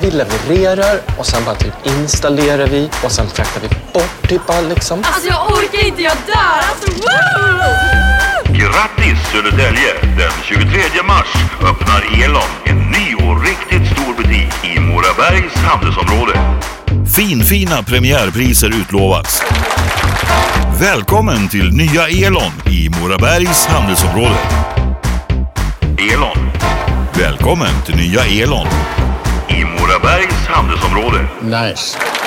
Vi levererar och sen bara typ installerar vi och sen fraktar vi bort typ bara liksom. Alltså jag orkar inte, jag dör! Alltså woo! Grattis Södertälje! Den 23 mars öppnar Elon en ny och riktigt stor butik i Morabergs handelsområde. Finfina premiärpriser utlovas. Välkommen till nya Elon i Morabergs handelsområde. Elon Välkommen till nya Elon. I Morabergs handelsområde. Nice.